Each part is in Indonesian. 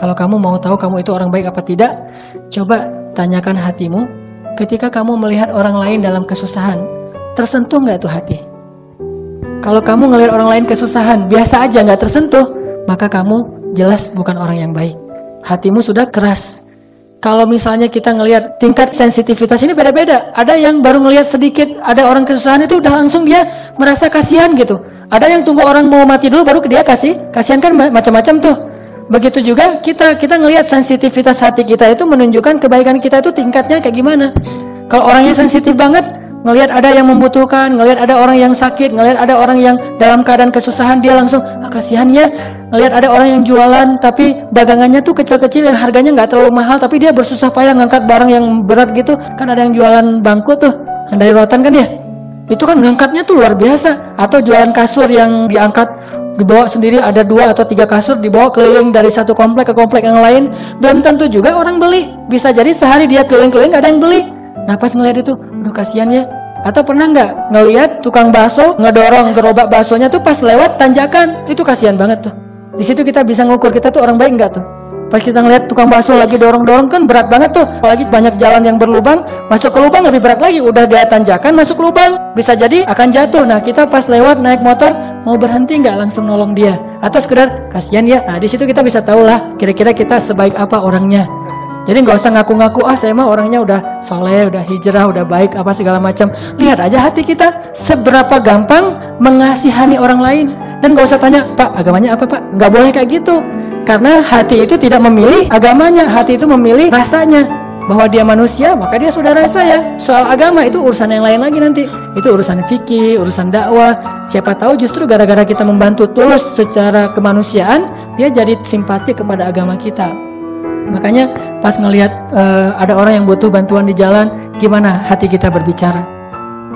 Kalau kamu mau tahu kamu itu orang baik apa tidak, coba tanyakan hatimu ketika kamu melihat orang lain dalam kesusahan. Tersentuh nggak tuh hati? Kalau kamu ngelihat orang lain kesusahan, biasa aja nggak tersentuh, maka kamu jelas bukan orang yang baik. Hatimu sudah keras. Kalau misalnya kita ngelihat tingkat sensitivitas ini beda-beda. Ada yang baru ngelihat sedikit, ada orang kesusahan itu udah langsung dia merasa kasihan gitu. Ada yang tunggu orang mau mati dulu baru dia kasih. Kasihan kan macam-macam tuh. Begitu juga kita kita ngelihat sensitivitas hati kita itu menunjukkan kebaikan kita itu tingkatnya kayak gimana. Kalau orangnya sensitif banget, ngelihat ada yang membutuhkan, ngelihat ada orang yang sakit, ngelihat ada orang yang dalam keadaan kesusahan, dia langsung ah, kasihan ya. Ngelihat ada orang yang jualan tapi dagangannya tuh kecil-kecil dan harganya nggak terlalu mahal, tapi dia bersusah payah ngangkat barang yang berat gitu. Kan ada yang jualan bangku tuh, dari rotan kan ya. Itu kan ngangkatnya tuh luar biasa. Atau jualan kasur yang diangkat dibawa sendiri ada dua atau tiga kasur dibawa keliling dari satu komplek ke komplek yang lain belum tentu juga orang beli bisa jadi sehari dia keliling-keliling ada yang beli nah pas ngeliat itu Aduh kasihan ya. Atau pernah nggak ngelihat tukang bakso ngedorong gerobak baksonya tuh pas lewat tanjakan itu kasihan banget tuh. Di situ kita bisa ngukur kita tuh orang baik nggak tuh. Pas kita ngelihat tukang bakso lagi dorong-dorong kan berat banget tuh. Apalagi banyak jalan yang berlubang, masuk ke lubang lebih berat lagi. Udah dia tanjakan masuk lubang, bisa jadi akan jatuh. Nah kita pas lewat naik motor mau berhenti nggak langsung nolong dia atau sekedar kasihan ya. Nah di situ kita bisa tahu lah kira-kira kita sebaik apa orangnya. Jadi nggak usah ngaku-ngaku ah saya mah orangnya udah soleh, udah hijrah, udah baik apa segala macam. Lihat aja hati kita seberapa gampang mengasihani orang lain dan nggak usah tanya Pak agamanya apa Pak? Nggak boleh kayak gitu karena hati itu tidak memilih agamanya, hati itu memilih rasanya bahwa dia manusia maka dia saudara saya. Soal agama itu urusan yang lain lagi nanti. Itu urusan fikih, urusan dakwah. Siapa tahu justru gara-gara kita membantu tulus secara kemanusiaan dia jadi simpati kepada agama kita. Makanya pas ngelihat uh, ada orang yang butuh bantuan di jalan, gimana hati kita berbicara?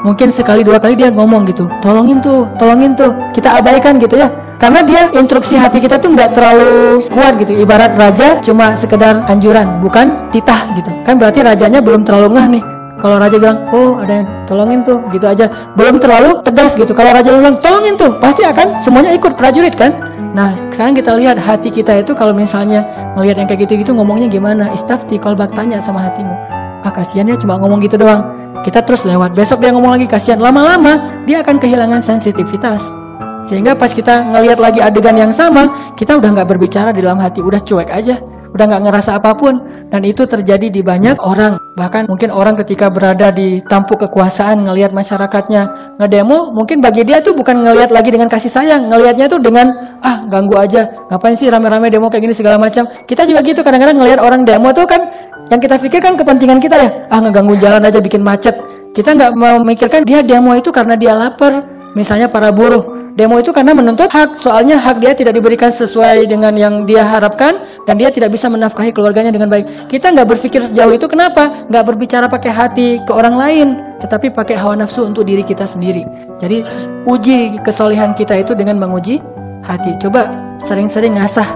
Mungkin sekali dua kali dia ngomong gitu, tolongin tuh, tolongin tuh, kita abaikan gitu ya. Karena dia instruksi hati kita tuh nggak terlalu kuat gitu. Ibarat raja cuma sekedar anjuran, bukan titah gitu. Kan berarti rajanya belum terlalu ngah nih. Kalau raja bilang, oh ada yang tolongin tuh, gitu aja. Belum terlalu tegas gitu. Kalau raja bilang, tolongin tuh, pasti akan semuanya ikut prajurit kan. Nah, sekarang kita lihat hati kita itu kalau misalnya melihat yang kayak gitu-gitu ngomongnya gimana istafti bak tanya sama hatimu ah kasihan ya cuma ngomong gitu doang kita terus lewat besok dia ngomong lagi kasihan lama-lama dia akan kehilangan sensitivitas sehingga pas kita ngelihat lagi adegan yang sama kita udah nggak berbicara di dalam hati. Udah cuek aja. Udah nggak ngerasa apa pun. Dan itu terjadi di banyak orang. Bahkan mungkin orang ketika berada di tampuk kekuasaan ngelihat masyarakatnya ngedemo mungkin bagi dia tuh bukan ngelihat lagi dengan kasih sayang. Ngelihatnya tuh dengan ah ganggu aja. Ngapain sih rame-rame demo kayak gini segala macam? Kita juga gitu. Kadang-kadang ngelihat orang demo tuh kan yang kita pikirkan kepentingan kita ya. Ah ngeganggu jalan aja bikin macet. Kita nggak memikirkan dia demo itu karena dia lapar. Misalnya para buruh Demo itu karena menuntut hak, soalnya hak dia tidak diberikan sesuai dengan yang dia harapkan dan dia tidak bisa menafkahi keluarganya dengan baik. Kita nggak berpikir sejauh itu kenapa? Nggak berbicara pakai hati ke orang lain, tetapi pakai hawa nafsu untuk diri kita sendiri. Jadi uji kesolehan kita itu dengan menguji hati. Coba sering-sering ngasah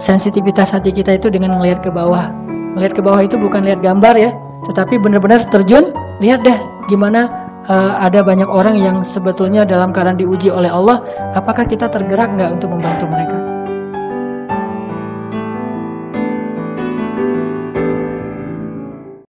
sensitivitas hati kita itu dengan melihat ke bawah. Melihat ke bawah itu bukan lihat gambar ya, tetapi benar-benar terjun, lihat deh gimana uh, ada banyak orang yang sebetulnya dalam keadaan diuji oleh Allah, apakah kita tergerak nggak untuk membantu mereka?